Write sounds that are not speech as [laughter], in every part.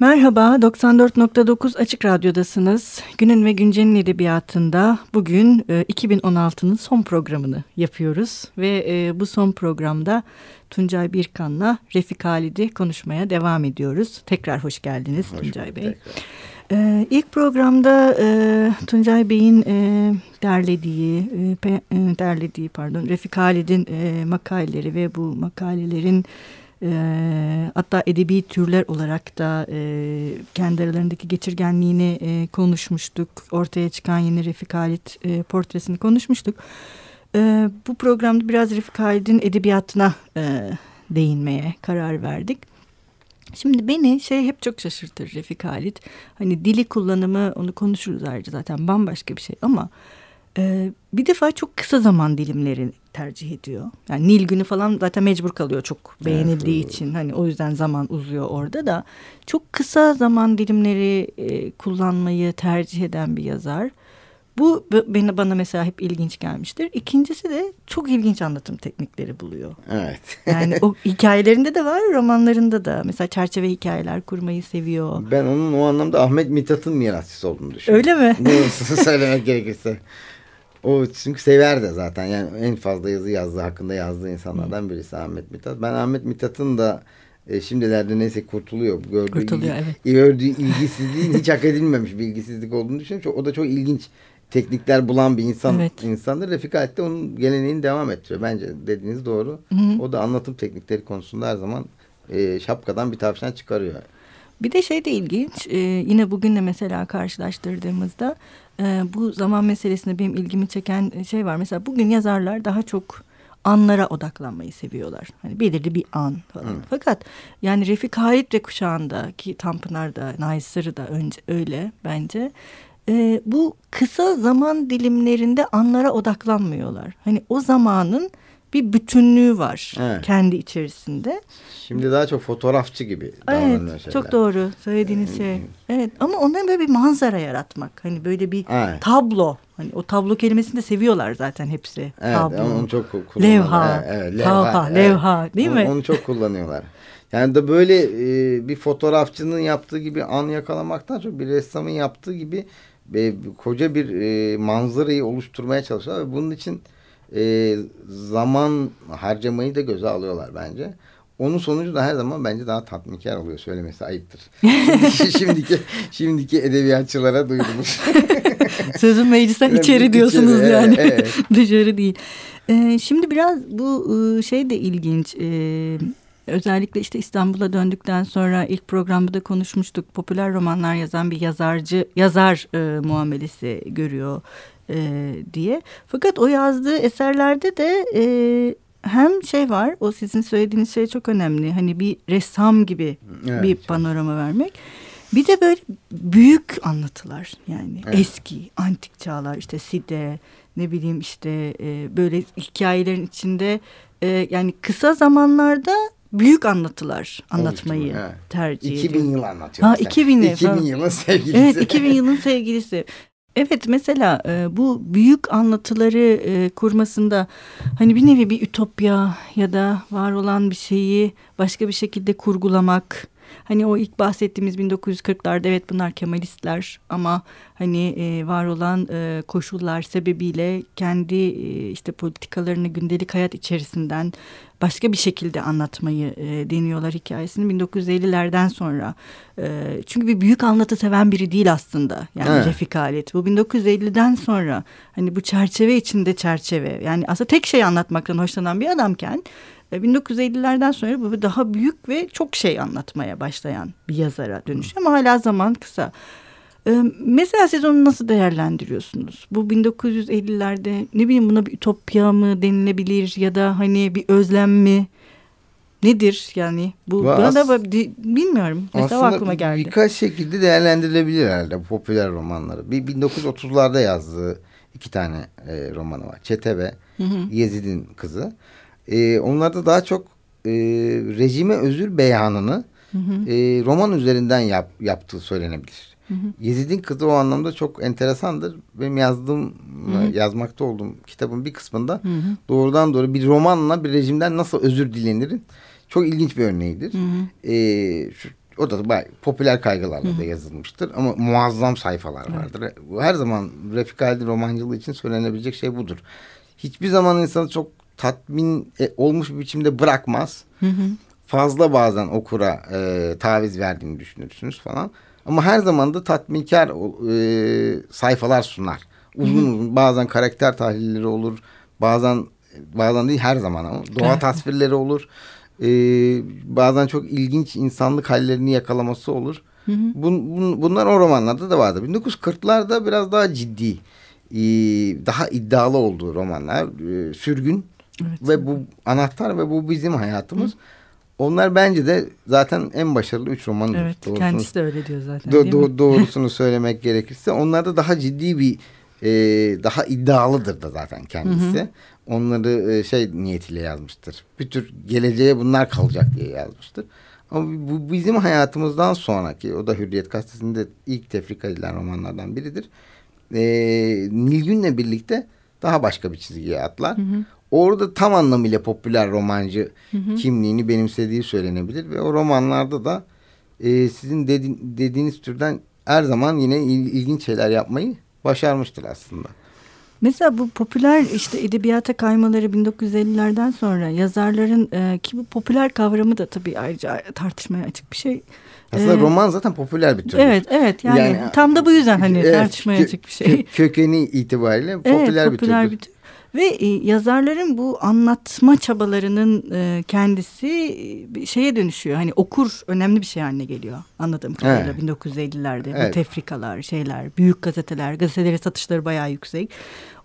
Merhaba, 94.9 Açık Radyo'dasınız. Günün ve Güncel'in edebiyatında bugün 2016'nın e, son programını yapıyoruz. Ve e, bu son programda Tuncay Birkan'la Refik Halid'i konuşmaya devam ediyoruz. Tekrar hoş geldiniz hoş Tuncay Bey. Ee, ilk programda e, Tuncay Bey'in e, derlediği, e, pe, e, derlediği pardon Refik Halid'in e, makaleleri ve bu makalelerin e, hatta edebi türler olarak da e, kendi aralarındaki geçirgenliğini e, konuşmuştuk. Ortaya çıkan yeni Refik Halit e, portresini konuşmuştuk. E, bu programda biraz Refik Halit'in edebiyatına e, değinmeye karar verdik. Şimdi beni şey hep çok şaşırtır Refik Halit. Hani dili kullanımı onu konuşuruz ayrıca zaten bambaşka bir şey ama e, bir defa çok kısa zaman dilimleri tercih ediyor. Yani Nil günü falan zaten mecbur kalıyor çok beğenildiği evet, için. Hani o yüzden zaman uzuyor orada da. Çok kısa zaman dilimleri e, kullanmayı tercih eden bir yazar. Bu beni bana mesela hep ilginç gelmiştir. İkincisi de çok ilginç anlatım teknikleri buluyor. Evet. yani o [laughs] hikayelerinde de var, romanlarında da. Mesela çerçeve hikayeler kurmayı seviyor. Ben onun o anlamda Ahmet Mithat'ın mirasçısı olduğunu düşünüyorum. Öyle mi? Ne söylemek [laughs] gerekirse. O çünkü sever de zaten. Yani en fazla yazı yazdığı hakkında yazdığı insanlardan birisi Ahmet Mithat. Ben Ahmet Mithat'ın da e, şimdilerde neyse kurtuluyor. Gördüğü kurtuluyor ilgi, evet. Gördüğü ilgisizliğin hiç hak edilmemiş bir ilgisizlik olduğunu düşünüyorum. O da çok ilginç teknikler bulan bir insan evet. insandır. Refik Halit de onun geleneğini devam ettiriyor. Bence dediğiniz doğru. Hı hı. O da anlatım teknikleri konusunda her zaman e, şapkadan bir tavşan çıkarıyor. Bir de şey de ilginç. E, yine bugün de mesela karşılaştırdığımızda e, bu zaman meselesinde benim ilgimi çeken şey var. Mesela bugün yazarlar daha çok anlara odaklanmayı seviyorlar. Hani belirli bir an falan. Hı. Fakat yani Refik Halit ve kuşağında ki Tanpınar'da, Naysır'ı da önce öyle bence. E, bu kısa zaman dilimlerinde anlara odaklanmıyorlar. Hani o zamanın bir bütünlüğü var evet. kendi içerisinde. Şimdi daha çok fotoğrafçı gibi Evet şeyler. çok doğru söylediğiniz şey. Evet ama onların böyle bir manzara yaratmak. Hani böyle bir evet. tablo. Hani o tablo kelimesini de seviyorlar zaten hepsi. Evet tablo. onu çok kullanıyorlar. Levha, evet, evet, levha, levha, evet. levha değil onu, mi? Onu çok kullanıyorlar. Yani da böyle e, bir fotoğrafçının yaptığı gibi an yakalamaktan çok bir ressamın yaptığı gibi e, koca bir e, manzarayı oluşturmaya çalışıyorlar. Ve bunun için e, zaman harcamayı da göze alıyorlar bence. Onun sonucu da her zaman bence daha tatminkar oluyor söylemesi ayıptır. [laughs] şimdiki, şimdiki, edebiyatçılara duyurulmuş. [laughs] Sözün meclisten içeri diyorsunuz içeri, yani. Evet. [laughs] Dışarı değil. Ee, şimdi biraz bu ıı, şey de ilginç. Ee, özellikle işte İstanbul'a döndükten sonra ilk programda da konuşmuştuk. Popüler romanlar yazan bir yazarcı, yazar e, muamelesi görüyor e, diye. Fakat o yazdığı eserlerde de e, hem şey var o sizin söylediğiniz şey çok önemli. Hani bir ressam gibi evet, bir panorama vermek. Bir de böyle büyük anlatılar yani evet. eski antik çağlar işte Side ne bileyim işte e, böyle hikayelerin içinde e, yani kısa zamanlarda büyük anlatılar anlatmayı evet. tercih ediyor. 2000 yıl anlatıyor. Ha, 2000, 2000 yılın sevgilisi. Evet 2000 yılın sevgilisi. Evet mesela e, bu büyük anlatıları e, kurmasında hani bir nevi bir ütopya ya da var olan bir şeyi başka bir şekilde kurgulamak. Hani o ilk bahsettiğimiz 1940'larda evet bunlar Kemalistler ama hani e, var olan e, koşullar sebebiyle kendi e, işte politikalarını gündelik hayat içerisinden başka bir şekilde anlatmayı e, deniyorlar hikayesini 1950'lerden sonra. E, çünkü bir büyük anlatı seven biri değil aslında yani evet. Refik Halit. Bu 1950'den sonra hani bu çerçeve içinde çerçeve yani aslında tek şey anlatmaktan hoşlanan bir adamken 1950'lerden sonra bu daha büyük ve çok şey anlatmaya başlayan bir yazara dönüşüyor ama hala zaman kısa. Ee, mesela siz onu nasıl değerlendiriyorsunuz? Bu 1950'lerde ne bileyim buna bir ütopya mı denilebilir ya da hani bir özlem mi? Nedir yani? Bu bana da bilmiyorum. Mesela aklıma geldi. birkaç şekilde değerlendirilebilir herhalde bu popüler romanları. Bir 1930'larda yazdığı iki tane e, romanı var. Çete ve Yezid'in kızı. E, onlarda daha çok e, rejime özür beyanını hı hı. E, roman üzerinden yap, yaptığı söylenebilir. Hı hı. Yezid'in kızı o anlamda çok enteresandır. Benim yazdığım, hı hı. yazmakta olduğum kitabın bir kısmında hı hı. doğrudan doğru bir romanla bir rejimden nasıl özür dilenirin çok ilginç bir örneğidir. Hı hı. E, şu, o da popüler kaygılarla da yazılmıştır ama muazzam sayfalar vardır. Evet. Her zaman Refik Halid'in romancılığı için söylenebilecek şey budur. Hiçbir zaman insanı çok tatmin e, olmuş bir biçimde bırakmaz. Hı hı. Fazla bazen okura e, taviz verdiğini düşünürsünüz falan. Ama her zaman da tatminkar e, sayfalar sunar. Uzun uzun bazen karakter tahlilleri olur. Bazen bazen değil her zaman ama doğa evet. tasvirleri olur. Ee, bazen çok ilginç insanlık hallerini yakalaması olur. Hı hı. Bun, bun, bunlar o romanlarda da vardı. 1940'larda biraz daha ciddi, e, daha iddialı olduğu romanlar. E, sürgün evet. ve bu anahtar ve bu bizim hayatımız. Hı. Onlar bence de zaten en başarılı üç roman. Evet doğrusunu, kendisi de öyle diyor zaten do, do, Doğrusunu söylemek gerekirse. Onlarda daha ciddi bir e, daha iddialıdır da zaten kendisi. Hı hı. Onları e, şey niyetiyle yazmıştır. Bir tür geleceğe bunlar kalacak diye yazmıştır. Ama bu bizim hayatımızdan sonraki o da Hürriyet Gazetesi'nde ilk tefrika edilen romanlardan biridir. E, Nilgün'le birlikte daha başka bir çizgiye atlar. Hı hı. Orada tam anlamıyla popüler romancı hı hı. kimliğini benimsediği söylenebilir. Ve o romanlarda da e, sizin dedi, dediğiniz türden her zaman yine il, ilginç şeyler yapmayı başarmıştır aslında. Mesela bu popüler işte edebiyata kaymaları 1950'lerden sonra yazarların e, ki bu popüler kavramı da tabii ayrıca tartışmaya açık bir şey. Aslında ee, roman zaten popüler bir tür. Evet evet yani, yani tam da bu yüzden hani evet, tartışmaya açık bir şey. Kökeni itibariyle popüler, evet, popüler bir tür. Ve e, yazarların bu anlatma çabalarının e, kendisi e, şeye dönüşüyor. Hani okur önemli bir şey haline geliyor anladığım kadarıyla evet. 1950'lerde. Evet. Bu tefrikalar, şeyler, büyük gazeteler, gazetelerin satışları bayağı yüksek.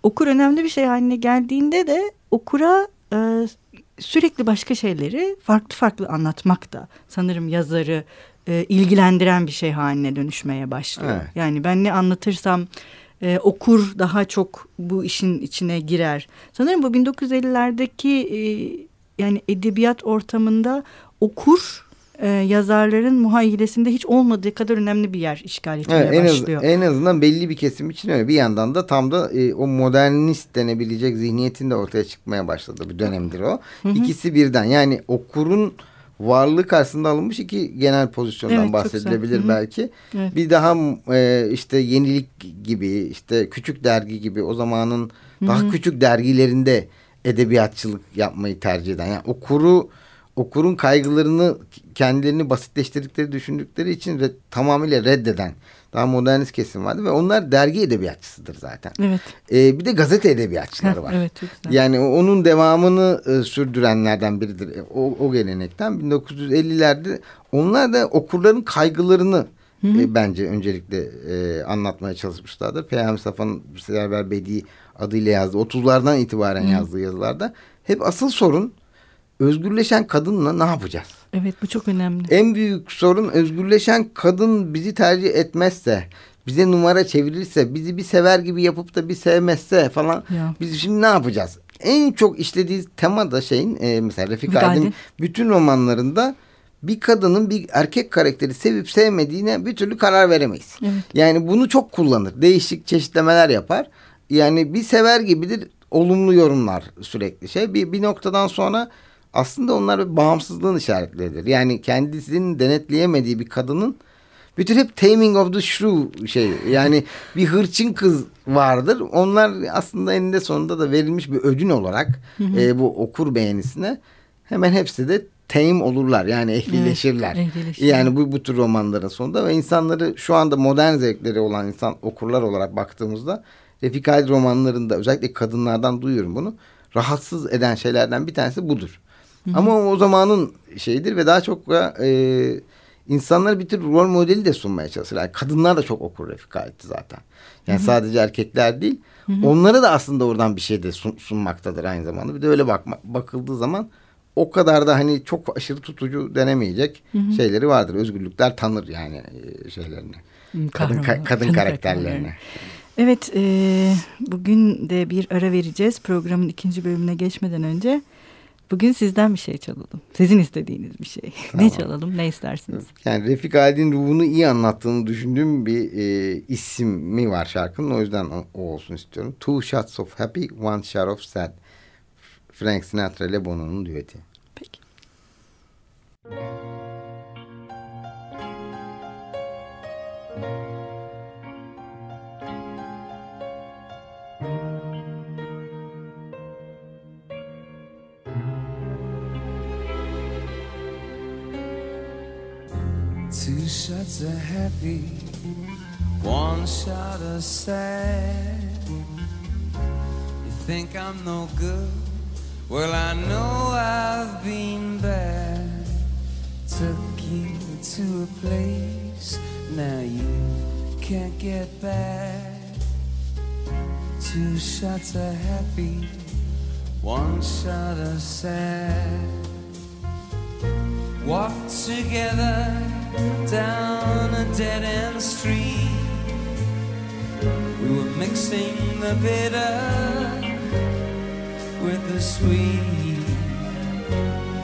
Okur önemli bir şey haline geldiğinde de okura e, sürekli başka şeyleri farklı farklı anlatmak da sanırım yazarı e, ilgilendiren bir şey haline dönüşmeye başlıyor. Evet. Yani ben ne anlatırsam e, okur daha çok bu işin içine girer. Sanırım bu 1950'lerdeki e, yani edebiyat ortamında okur e, yazarların muhayyilesinde hiç olmadığı kadar önemli bir yer işgal etmeye evet, en başlıyor. Az, en azından belli bir kesim için öyle. Bir yandan da tam da e, o modernist denebilecek zihniyetin de ortaya çıkmaya başladığı bir dönemdir o. Hı hı. İkisi birden yani okurun varlığı karşısında alınmış iki genel pozisyondan evet, bahsedilebilir belki. Evet. Bir daha e, işte yenilik gibi işte küçük dergi gibi o zamanın Hı-hı. daha küçük dergilerinde edebiyatçılık yapmayı tercih eden. Yani okuru okurun kaygılarını kendilerini basitleştirdikleri düşündükleri için red, tamamıyla reddeden daha modernist kesim vardı ve onlar dergi edebiyatçısıdır zaten. Evet. Ee, bir de gazete edebiyatçıları var. evet, çok güzel. Yani onun devamını e, sürdürenlerden biridir. E, o, o gelenekten 1950'lerde onlar da okurların kaygılarını Hı hı. E, bence öncelikle e, anlatmaya çalışmışlardır. Peyami Safa'nın Server Bedi adıyla yazdığı 30'lardan itibaren hı. yazdığı yazılarda hep asıl sorun özgürleşen kadınla ne yapacağız? Evet bu çok önemli. En büyük sorun özgürleşen kadın bizi tercih etmezse, bize numara çevirirse, bizi bir sever gibi yapıp da bir sevmezse falan ya. biz şimdi ne yapacağız? En çok işlediği tema da şeyin e, mesela Refik Hadim bütün romanlarında bir kadının bir erkek karakteri sevip sevmediğine bir türlü karar veremeyiz. Evet. Yani bunu çok kullanır. Değişik çeşitlemeler yapar. Yani bir sever gibidir olumlu yorumlar sürekli şey. Bir, bir noktadan sonra aslında onlar bağımsızlığın işaretleridir. Yani kendisinin denetleyemediği bir kadının bir tür hep taming of the shrew şey yani bir hırçın kız vardır. Onlar aslında eninde sonunda da verilmiş bir ödün olarak E, bu okur beğenisine hemen hepsi de tame olurlar yani ehlileşirler. Evet, ehlileşirler. Yani bu, bu tür romanların sonunda ve insanları şu anda modern zevkleri olan insan okurlar olarak baktığımızda Refik Halit romanlarında özellikle kadınlardan duyuyorum bunu. Rahatsız eden şeylerden bir tanesi budur. Ama o zamanın şeyidir ve daha çok e, insanlara bir tür rol modeli de sunmaya çalışır. Yani kadınlar da çok okur Refika etti zaten. Yani Hı -hı. sadece erkekler değil. Hı -hı. Onlara da aslında oradan bir şey de sun, sunmaktadır aynı zamanda. Bir de öyle bakma, bakıldığı zaman o kadar da hani çok aşırı tutucu denemeyecek Hı -hı. şeyleri vardır. Özgürlükler tanır yani e, şeylerini. Kadın, ka, kadın karakterlerini. Evet, e, bugün de bir ara vereceğiz. Programın ikinci bölümüne geçmeden önce Bugün sizden bir şey çalalım. Sizin istediğiniz bir şey. [laughs] Tamam. Ne çalalım, ne istersiniz? Yani Refik Halid'in ruhunu iyi anlattığını düşündüğüm bir e, ismi var şarkının. O yüzden o, o olsun istiyorum. Two Shots of Happy, One Shot of Sad. Frank Sinatra ile Bono'nun düeti. Peki. Two shots are happy, one shot of sad. You think I'm no good? Well, I know I've been bad. Took you to a place now you can't get back. Two shots are happy, one shot of sad. Walk together down a dead end street. We were mixing the bitter with the sweet.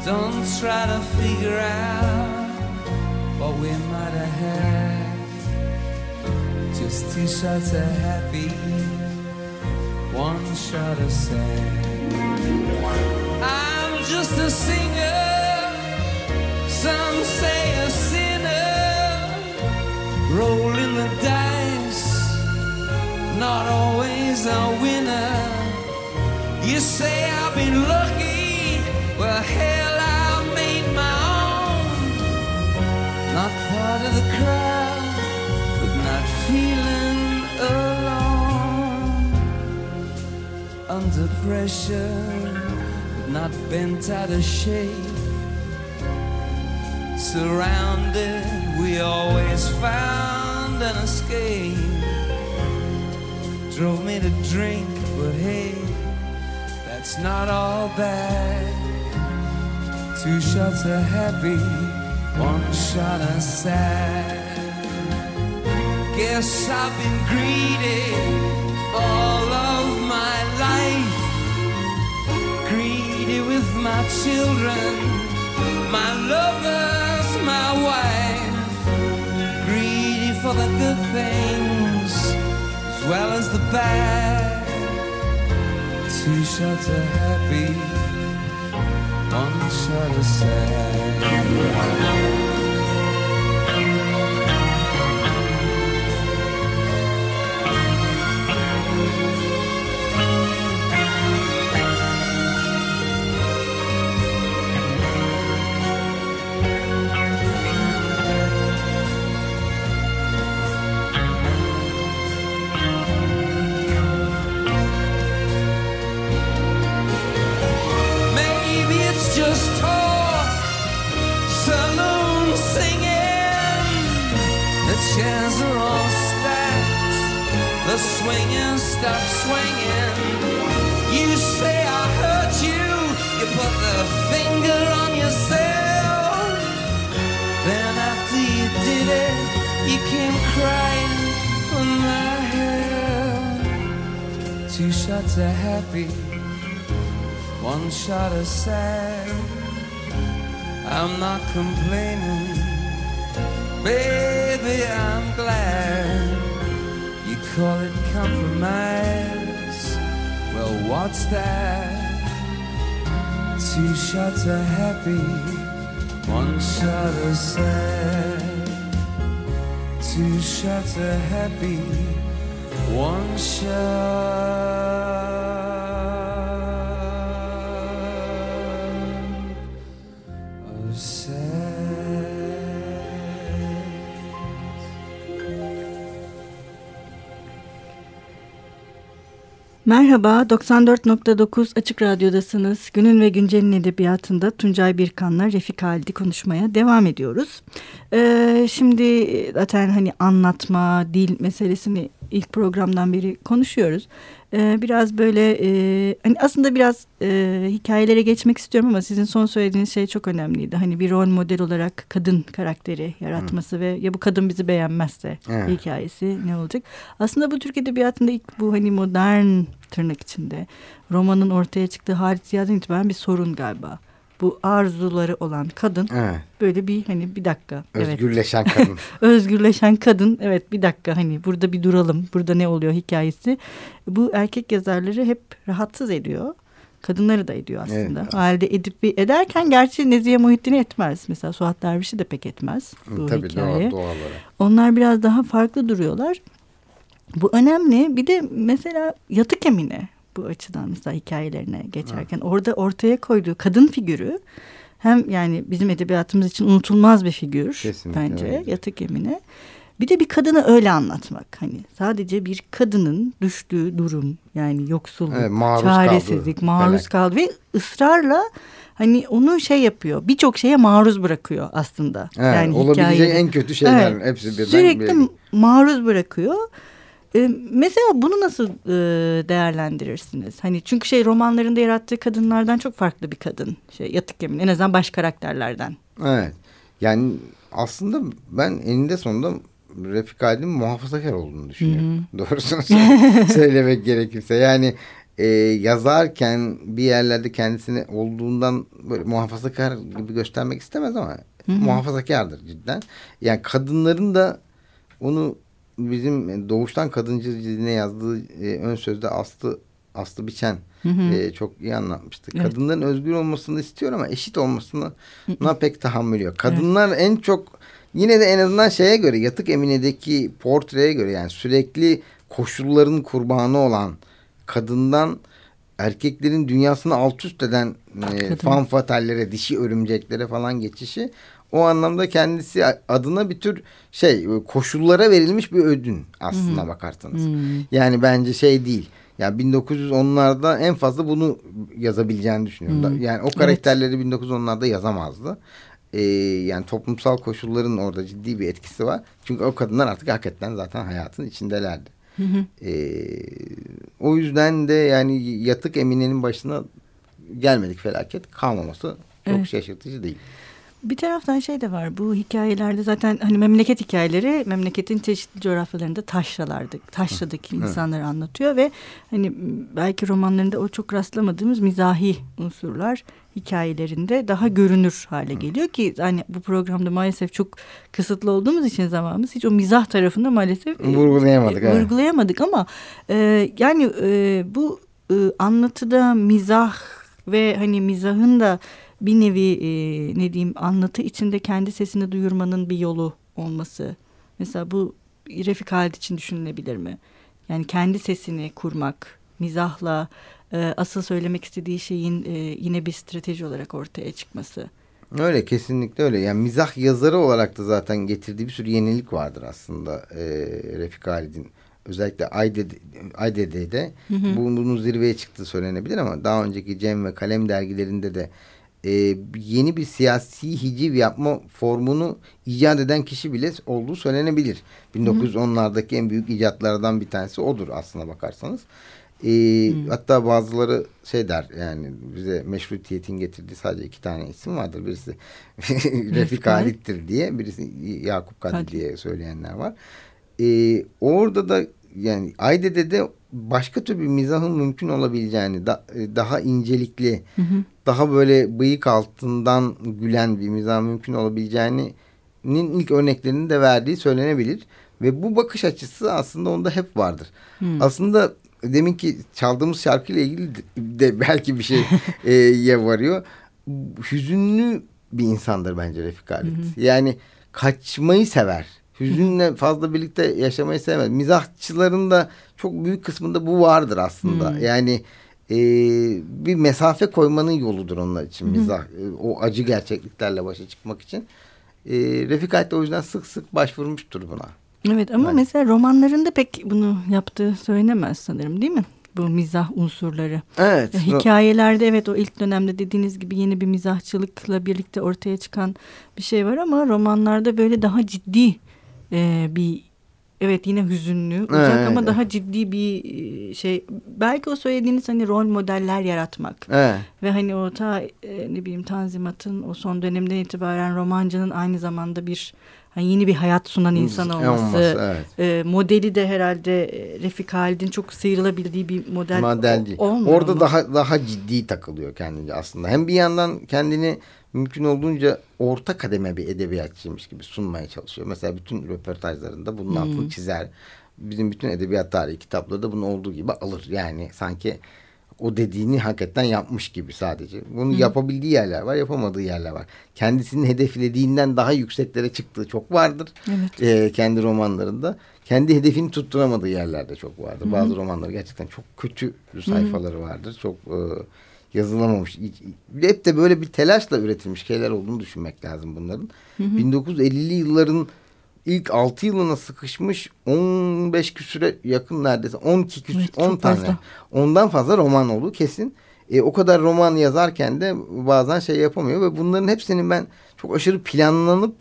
Don't try to figure out what we might have had. Just two shots of happy, one shot of sad. I'm just a singer, some say rolling the dice, not always a winner. You say I've been lucky, well, hell, I made my own. Not part of the crowd, but not feeling alone. Under pressure, but not bent out of shape. Surrounded, we always found an escape. Drove me to drink, but hey, that's not all bad. Two shots are happy, one shot of sad. Guess I've been greedy all of my life. Greedy with my children, my lovers, my wife. Greedy for the good things as well as the bad. Two shots of happy, one shot of sad. You came crying for my help. Two shots are happy one shot is sad. I'm not complaining, baby. I'm glad you call it compromise. Well, what's that? Two shots are happy, one shot is sad. Two shots of happy, one shot Merhaba, 94.9 Açık Radyo'dasınız. Günün ve Güncel'in edebiyatında Tuncay Birkan'la Refik Halidi konuşmaya devam ediyoruz. Ee, şimdi zaten hani anlatma, dil meselesini ilk programdan beri konuşuyoruz. Ee, biraz böyle e, hani aslında biraz e, hikayelere geçmek istiyorum ama sizin son söylediğiniz şey çok önemliydi. Hani bir rol model olarak kadın karakteri yaratması ve ya bu kadın bizi beğenmezse Evet. hikayesi ne olacak? Aslında bu Türk Edebiyatı'nda ilk bu hani modern tırnak içinde romanın ortaya çıktığı Halit Ziya'dan itibaren bir sorun galiba. Bu arzuları olan kadın Evet. böyle bir hani bir dakika. Evet. Özgürleşen kadın. [laughs] Özgürleşen kadın evet bir dakika hani burada bir duralım burada ne oluyor hikayesi. Bu erkek yazarları hep rahatsız ediyor. kadınları da ediyor aslında. Evet. Halde edip ederken gerçi Nezihe Muhittin'i etmez. Mesela Suat Derviş'i de pek etmez bu Tabii hikaye. doğal, olarak. Onlar biraz daha farklı duruyorlar. Bu önemli. Bir de mesela yatık emine bu açıdan mesela hikayelerine geçerken orada ortaya koyduğu kadın figürü hem yani bizim edebiyatımız için unutulmaz bir figür Kesinlikle bence öyle. yatık emine. Bir de bir kadını öyle anlatmak hani sadece bir kadının düştüğü durum yani yoksulluk, Evet, maruz çaresizlik, kaldığı maruz felaket. kaldı ve ısrarla hani onu şey yapıyor birçok şeye maruz bırakıyor aslında. Evet, yani olabilecek hikayede. en kötü şeyler hepsi birden Sürekli bir- maruz bırakıyor. Ee, mesela bunu nasıl e, değerlendirirsiniz? Hani çünkü şey romanlarında yarattığı kadınlardan çok farklı bir kadın. Şey yatık yemin en azından baş karakterlerden. Evet. Yani aslında ben eninde sonunda Refik Halid'in muhafazakar olduğunu düşünüyorum. Doğrusunu sö- [laughs] söylemek gerekirse. Yani e, yazarken bir yerlerde kendisini olduğundan böyle muhafazakar gibi göstermek istemez ama muhafazakardır cidden. Yani kadınların da onu bizim doğuştan kadıncı diline yazdığı e, ön sözde Aslı Aslı Biçen e, çok iyi anlatmıştı. Evet. Kadınların özgür olmasını istiyor ama eşit olmasını buna pek tahammül yok. Kadınlar en çok yine de en azından şeye göre yatık Emine'deki portreye göre yani sürekli koşulların kurbanı olan kadından erkeklerin dünyasını alt üst eden e, Kadın. fan fatallere, dişi örümceklere falan geçişi o anlamda kendisi adına bir tür şey koşullara verilmiş bir ödün aslına bakarsanız. Yani bence şey değil. Ya 1910'larda en fazla bunu yazabileceğini düşünüyorum. Da- Yani o karakterleri 1910'larda yazamazdı. Ee, yani toplumsal koşulların orada ciddi bir etkisi var. Çünkü o kadınlar artık hakikaten zaten hayatın içindelerdi. Ee, o yüzden de yani yatık Emine'nin başına gelmedik felaket kalmaması çok Evet. şaşırtıcı değil. Bir taraftan şey de var bu hikayelerde zaten hani memleket hikayeleri memleketin çeşitli coğrafyalarında taşralardı. Taşradaki insanları anlatıyor ve hani belki romanlarında o çok rastlamadığımız mizahi unsurlar hikayelerinde daha görünür hale geliyor ki hani bu programda maalesef çok kısıtlı olduğumuz için zamanımız hiç o mizah tarafında maalesef e, Vurgulayamadık, e, evet. vurgulayamadık ama e, yani e, bu e, anlatıda mizah ve hani mizahın da bir nevi e, ne diyeyim anlatı içinde kendi sesini duyurmanın bir yolu olması. Mesela bu Refik Halit için düşünülebilir mi? Yani kendi sesini kurmak, mizahla e, asıl söylemek istediği şeyin e, yine bir strateji olarak ortaya çıkması. Öyle kesinlikle öyle. Yani mizah yazarı olarak da zaten getirdiği bir sürü yenilik vardır aslında e, Refik Halid'in. Özellikle Aydede, Aydede'de bu, bunun zirveye çıktığı söylenebilir ama daha önceki Cem ve Kalem dergilerinde de e, yeni bir siyasi hiciv yapma formunu icat eden kişi bile olduğu söylenebilir. 1910'lardaki en büyük icatlardan bir tanesi odur aslına bakarsanız. E, Hatta bazıları şey der yani bize meşrutiyetin getirdiği sadece iki tane isim vardır. Birisi [laughs] Refik Halit'tir diye birisi Yakup Kadri. diye söyleyenler var. E, orada da yani Aydede'de başka tür bir mizahın mümkün olabileceğini da, e, daha incelikli daha böyle bıyık altından gülen bir mizah mümkün olabileceğini ilk örneklerini de verdiği söylenebilir. Ve bu bakış açısı aslında onda hep vardır. Aslında deminki çaldığımız şarkıyla ilgili de belki bir [laughs] şeye varıyor. Hüzünlü bir insandır bence Refik Halit. Yani kaçmayı sever. Hüzünle fazla birlikte yaşamayı sevmez. Mizahçıların da çok büyük kısmında bu vardır aslında. Yani e, bir mesafe koymanın yoludur onlar için mizah. E, o acı gerçekliklerle başa çıkmak için. E, Refik Halit de o yüzden sık sık başvurmuştur buna. Evet ama Yani. mesela romanlarında pek bunu yaptığı söylenemez sanırım değil mi? Bu mizah unsurları. Evet. Hikayelerde evet o ilk dönemde dediğiniz gibi yeni bir mizahçılıkla birlikte ortaya çıkan bir şey var ama romanlarda böyle daha ciddi e, bir evet yine hüzünlü uzak Evet. ama daha ciddi bir e, şey belki o söylediğiniz hani rol modeller yaratmak Evet. ve hani o ta e, ne bileyim Tanzimat'ın o son dönemden itibaren romancının aynı zamanda bir hani yeni bir hayat sunan insan olması, Olması, evet. e, modeli de herhalde e, Refik Halid'in çok sıyrılabildiği bir model Modelci. o- olmuyor Orada mu? daha daha ciddi takılıyor kendince aslında. Hem bir yandan kendini mümkün olduğunca orta kademe bir edebiyatçıymış gibi sunmaya çalışıyor. Mesela bütün röportajlarında bunun altını çizer. Bizim bütün edebiyat tarihi kitapları da bunun olduğu gibi alır. Yani sanki o dediğini hakikaten yapmış gibi sadece. Bunu Hı. yapabildiği yerler var, yapamadığı yerler var. Kendisinin hedeflediğinden daha yükseklere çıktığı çok vardır. Evet. E, kendi romanlarında. Kendi hedefini tutturamadığı yerlerde çok vardır. Hı. Bazı romanları gerçekten çok kötü sayfaları Hı. vardır. Çok e, yazılamamış. Hep de böyle bir telaşla üretilmiş şeyler olduğunu düşünmek lazım bunların. Hı hı. 1950'li yılların ilk 6 yılına sıkışmış 15 küsüre yakın neredeyse 12 küsür evet, 10 tane. Fazla. Ondan fazla roman olduğu kesin. E, o kadar roman yazarken de bazen şey yapamıyor ve bunların hepsinin ben çok aşırı planlanıp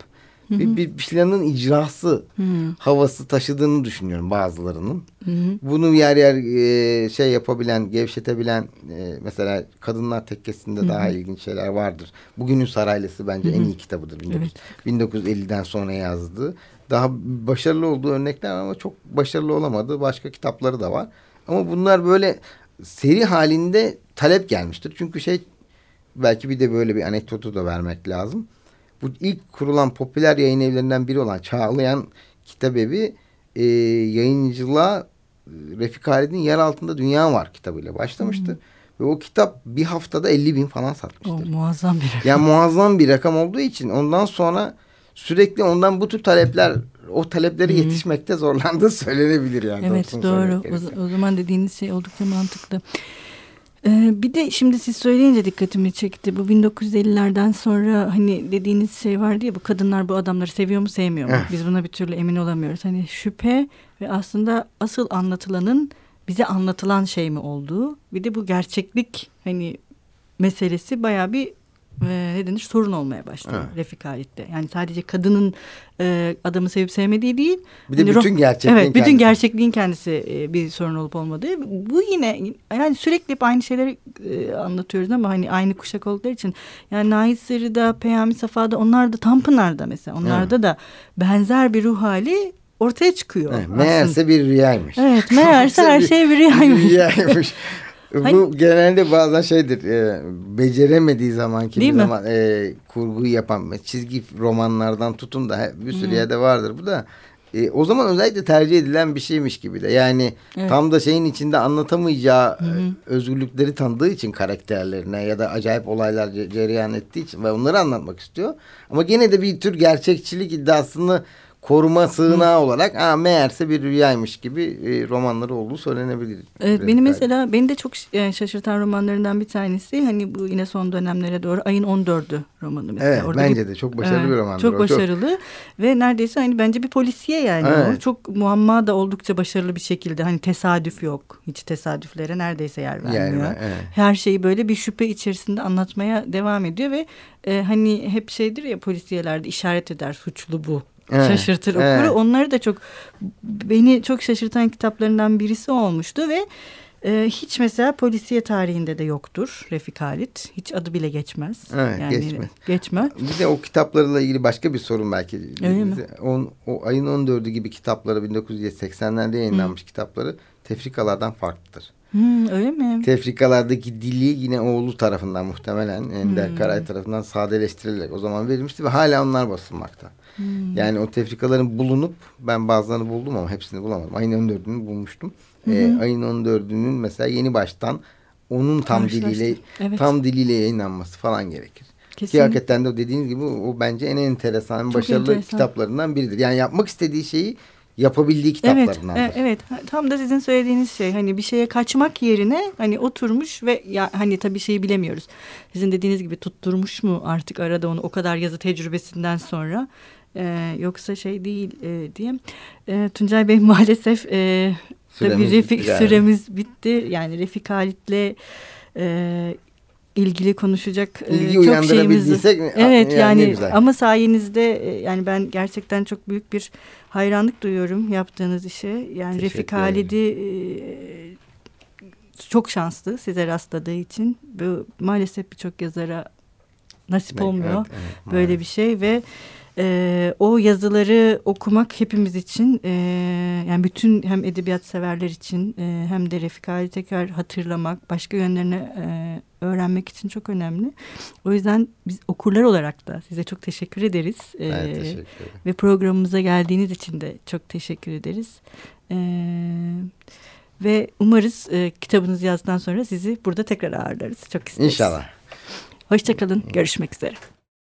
Hı Bir, bir planın icrası hı havası taşıdığını düşünüyorum bazılarının. Hı hı. Bunu yer yer e, şey yapabilen, gevşetebilen e, mesela Kadınlar Tekkesi'nde hı hı. daha ilginç şeyler vardır. Bugünün Saraylısı bence hı hı. en iyi kitabıdır. 19, evet. 1950'den sonra yazdığı. Daha başarılı olduğu örnekler ama çok başarılı olamadı. Başka kitapları da var. Ama bunlar böyle seri halinde talep gelmiştir. Çünkü şey belki bir de böyle bir anekdotu da vermek lazım bu ilk kurulan popüler yayın evlerinden biri olan Çağlayan Kitabevi e, yayıncılığa e, Refik Halid'in Yer Altında Dünya Var kitabıyla başlamıştı. Ve o kitap bir haftada 50 bin falan satmıştır. O, muazzam bir rakam. Yani muazzam bir rakam olduğu için ondan sonra sürekli ondan bu tür talepler o talepleri yetişmekte zorlandığı [laughs] söylenebilir yani. Evet doğru. O, o zaman dediğiniz şey oldukça mantıklı. Ee, bir de şimdi siz söyleyince dikkatimi çekti. Bu 1950'lerden sonra hani dediğiniz şey vardı ya bu kadınlar bu adamları seviyor mu sevmiyor mu? Biz buna bir türlü emin olamıyoruz. Hani şüphe ve aslında asıl anlatılanın bize anlatılan şey mi olduğu. Bir de bu gerçeklik hani meselesi baya bir e, ne denir sorun olmaya başlıyor evet. Refik Halit'te. Yani sadece kadının e, adamı sevip sevmediği değil. Bir de hani bütün gerçekliğin Evet bütün kendisi. gerçekliğin kendisi e, bir sorun olup olmadığı. Bu yine yani sürekli hep aynı şeyleri e, anlatıyoruz ama hani aynı kuşak oldukları için. Yani Nahit Sarı'da, Peyami Safa'da onlar da Tanpınar'da mesela onlarda evet. da benzer bir ruh hali ortaya çıkıyor. Evet, meğerse bir rüyaymış. Evet meğerse her şey bir rüyaymış. bir rüyaymış. [laughs] Bu hani... genelde bazen şeydir e, beceremediği zaman kimi zaman e, kurguyu yapan çizgi romanlardan tutun da bir sürü hmm. yerde vardır bu da. E, o zaman özellikle tercih edilen bir şeymiş gibi de. Yani evet. tam da şeyin içinde anlatamayacağı hı özgürlükleri tanıdığı için karakterlerine ya da acayip olaylar cereyan ettiği için ve onları anlatmak istiyor. Ama gene de bir tür gerçekçilik iddiasını koruma sığınağı Hı. olarak ha, meğerse bir rüyaymış gibi e, romanları olduğu söylenebilir. Evet beni mesela beni de çok e, şaşırtan romanlarından bir tanesi hani bu yine son dönemlere doğru ayın 14'ü romanı mesela. Evet Orada bence bir, de çok başarılı bir roman. Çok başarılı çok... ve neredeyse hani bence bir polisiye yani evet. o. Çok muamma da oldukça başarılı bir şekilde hani tesadüf yok. Hiç tesadüflere neredeyse yer vermiyor. Yer, evet. Her şeyi böyle bir şüphe içerisinde anlatmaya devam ediyor ve e, hani hep şeydir ya polisiyelerde işaret eder suçlu bu evet, şaşırtır okuru. Evet. Onları da çok beni çok şaşırtan kitaplarından birisi olmuştu ve e, hiç mesela polisiye tarihinde de yoktur Refik Halit. Hiç adı bile geçmez. Evet, yani geçmez. Geçmez. Bir de o kitaplarla ilgili başka bir sorun belki. Öyle mi? On, o ayın 14'ü gibi kitapları 1980'lerde yayınlanmış Hı. kitapları tefrikalardan farklıdır. Hmm, öyle mi? Tefrikalardaki dili yine oğlu tarafından muhtemelen Ender hmm. Karay tarafından sadeleştirilerek o zaman verilmişti ve hala onlar basılmakta. Hmm. Yani o tefrikaların bulunup ben bazılarını buldum ama hepsini bulamadım. Ayın 14'ünü bulmuştum. Hmm. Ee, ayın 14'ünün mesela yeni baştan onun tam diliyle evet. tam diliyle yayınlanması falan gerekir. Kesin. Ki hakikaten de dediğiniz gibi o, o bence en enteresan, Çok başarılı enteresan. kitaplarından biridir. Yani yapmak istediği şeyi yapabildiği kitaplarından. Evet, evet, tam da sizin söylediğiniz şey hani bir şeye kaçmak yerine hani oturmuş ve ya hani tabii şeyi bilemiyoruz. Sizin dediğiniz gibi tutturmuş mu artık arada onu o kadar yazı tecrübesinden sonra e, yoksa şey değil e, diye. E, Tuncay Bey [laughs] maalesef e, süremiz, tabii Refik, yani. süremiz bitti. Yani Refik Halit'le e, ilgili konuşacak e, İlgi çok şeyimiz. Evet yani, yani ama sayenizde e, yani ben gerçekten çok büyük bir hayranlık duyuyorum yaptığınız işe. Yani Refik Halid'i e, çok şanslı size rastladığı için. Bu maalesef birçok yazara nasip olmuyor evet, evet, böyle bir şey ve e, o yazıları okumak hepimiz için e, yani bütün hem edebiyat severler için e, hem de Refik Ali tekrar hatırlamak başka yönlerini e, öğrenmek için çok önemli. O yüzden biz okurlar olarak da size çok teşekkür ederiz. Ben ee, teşekkür ederim. Ve programımıza geldiğiniz için de çok teşekkür ederiz. Ee, Ve umarız e, kitabınızı yazdıktan sonra sizi burada tekrar ağırlarız. Çok isteriz. İnşallah. Hoşçakalın. Görüşmek üzere.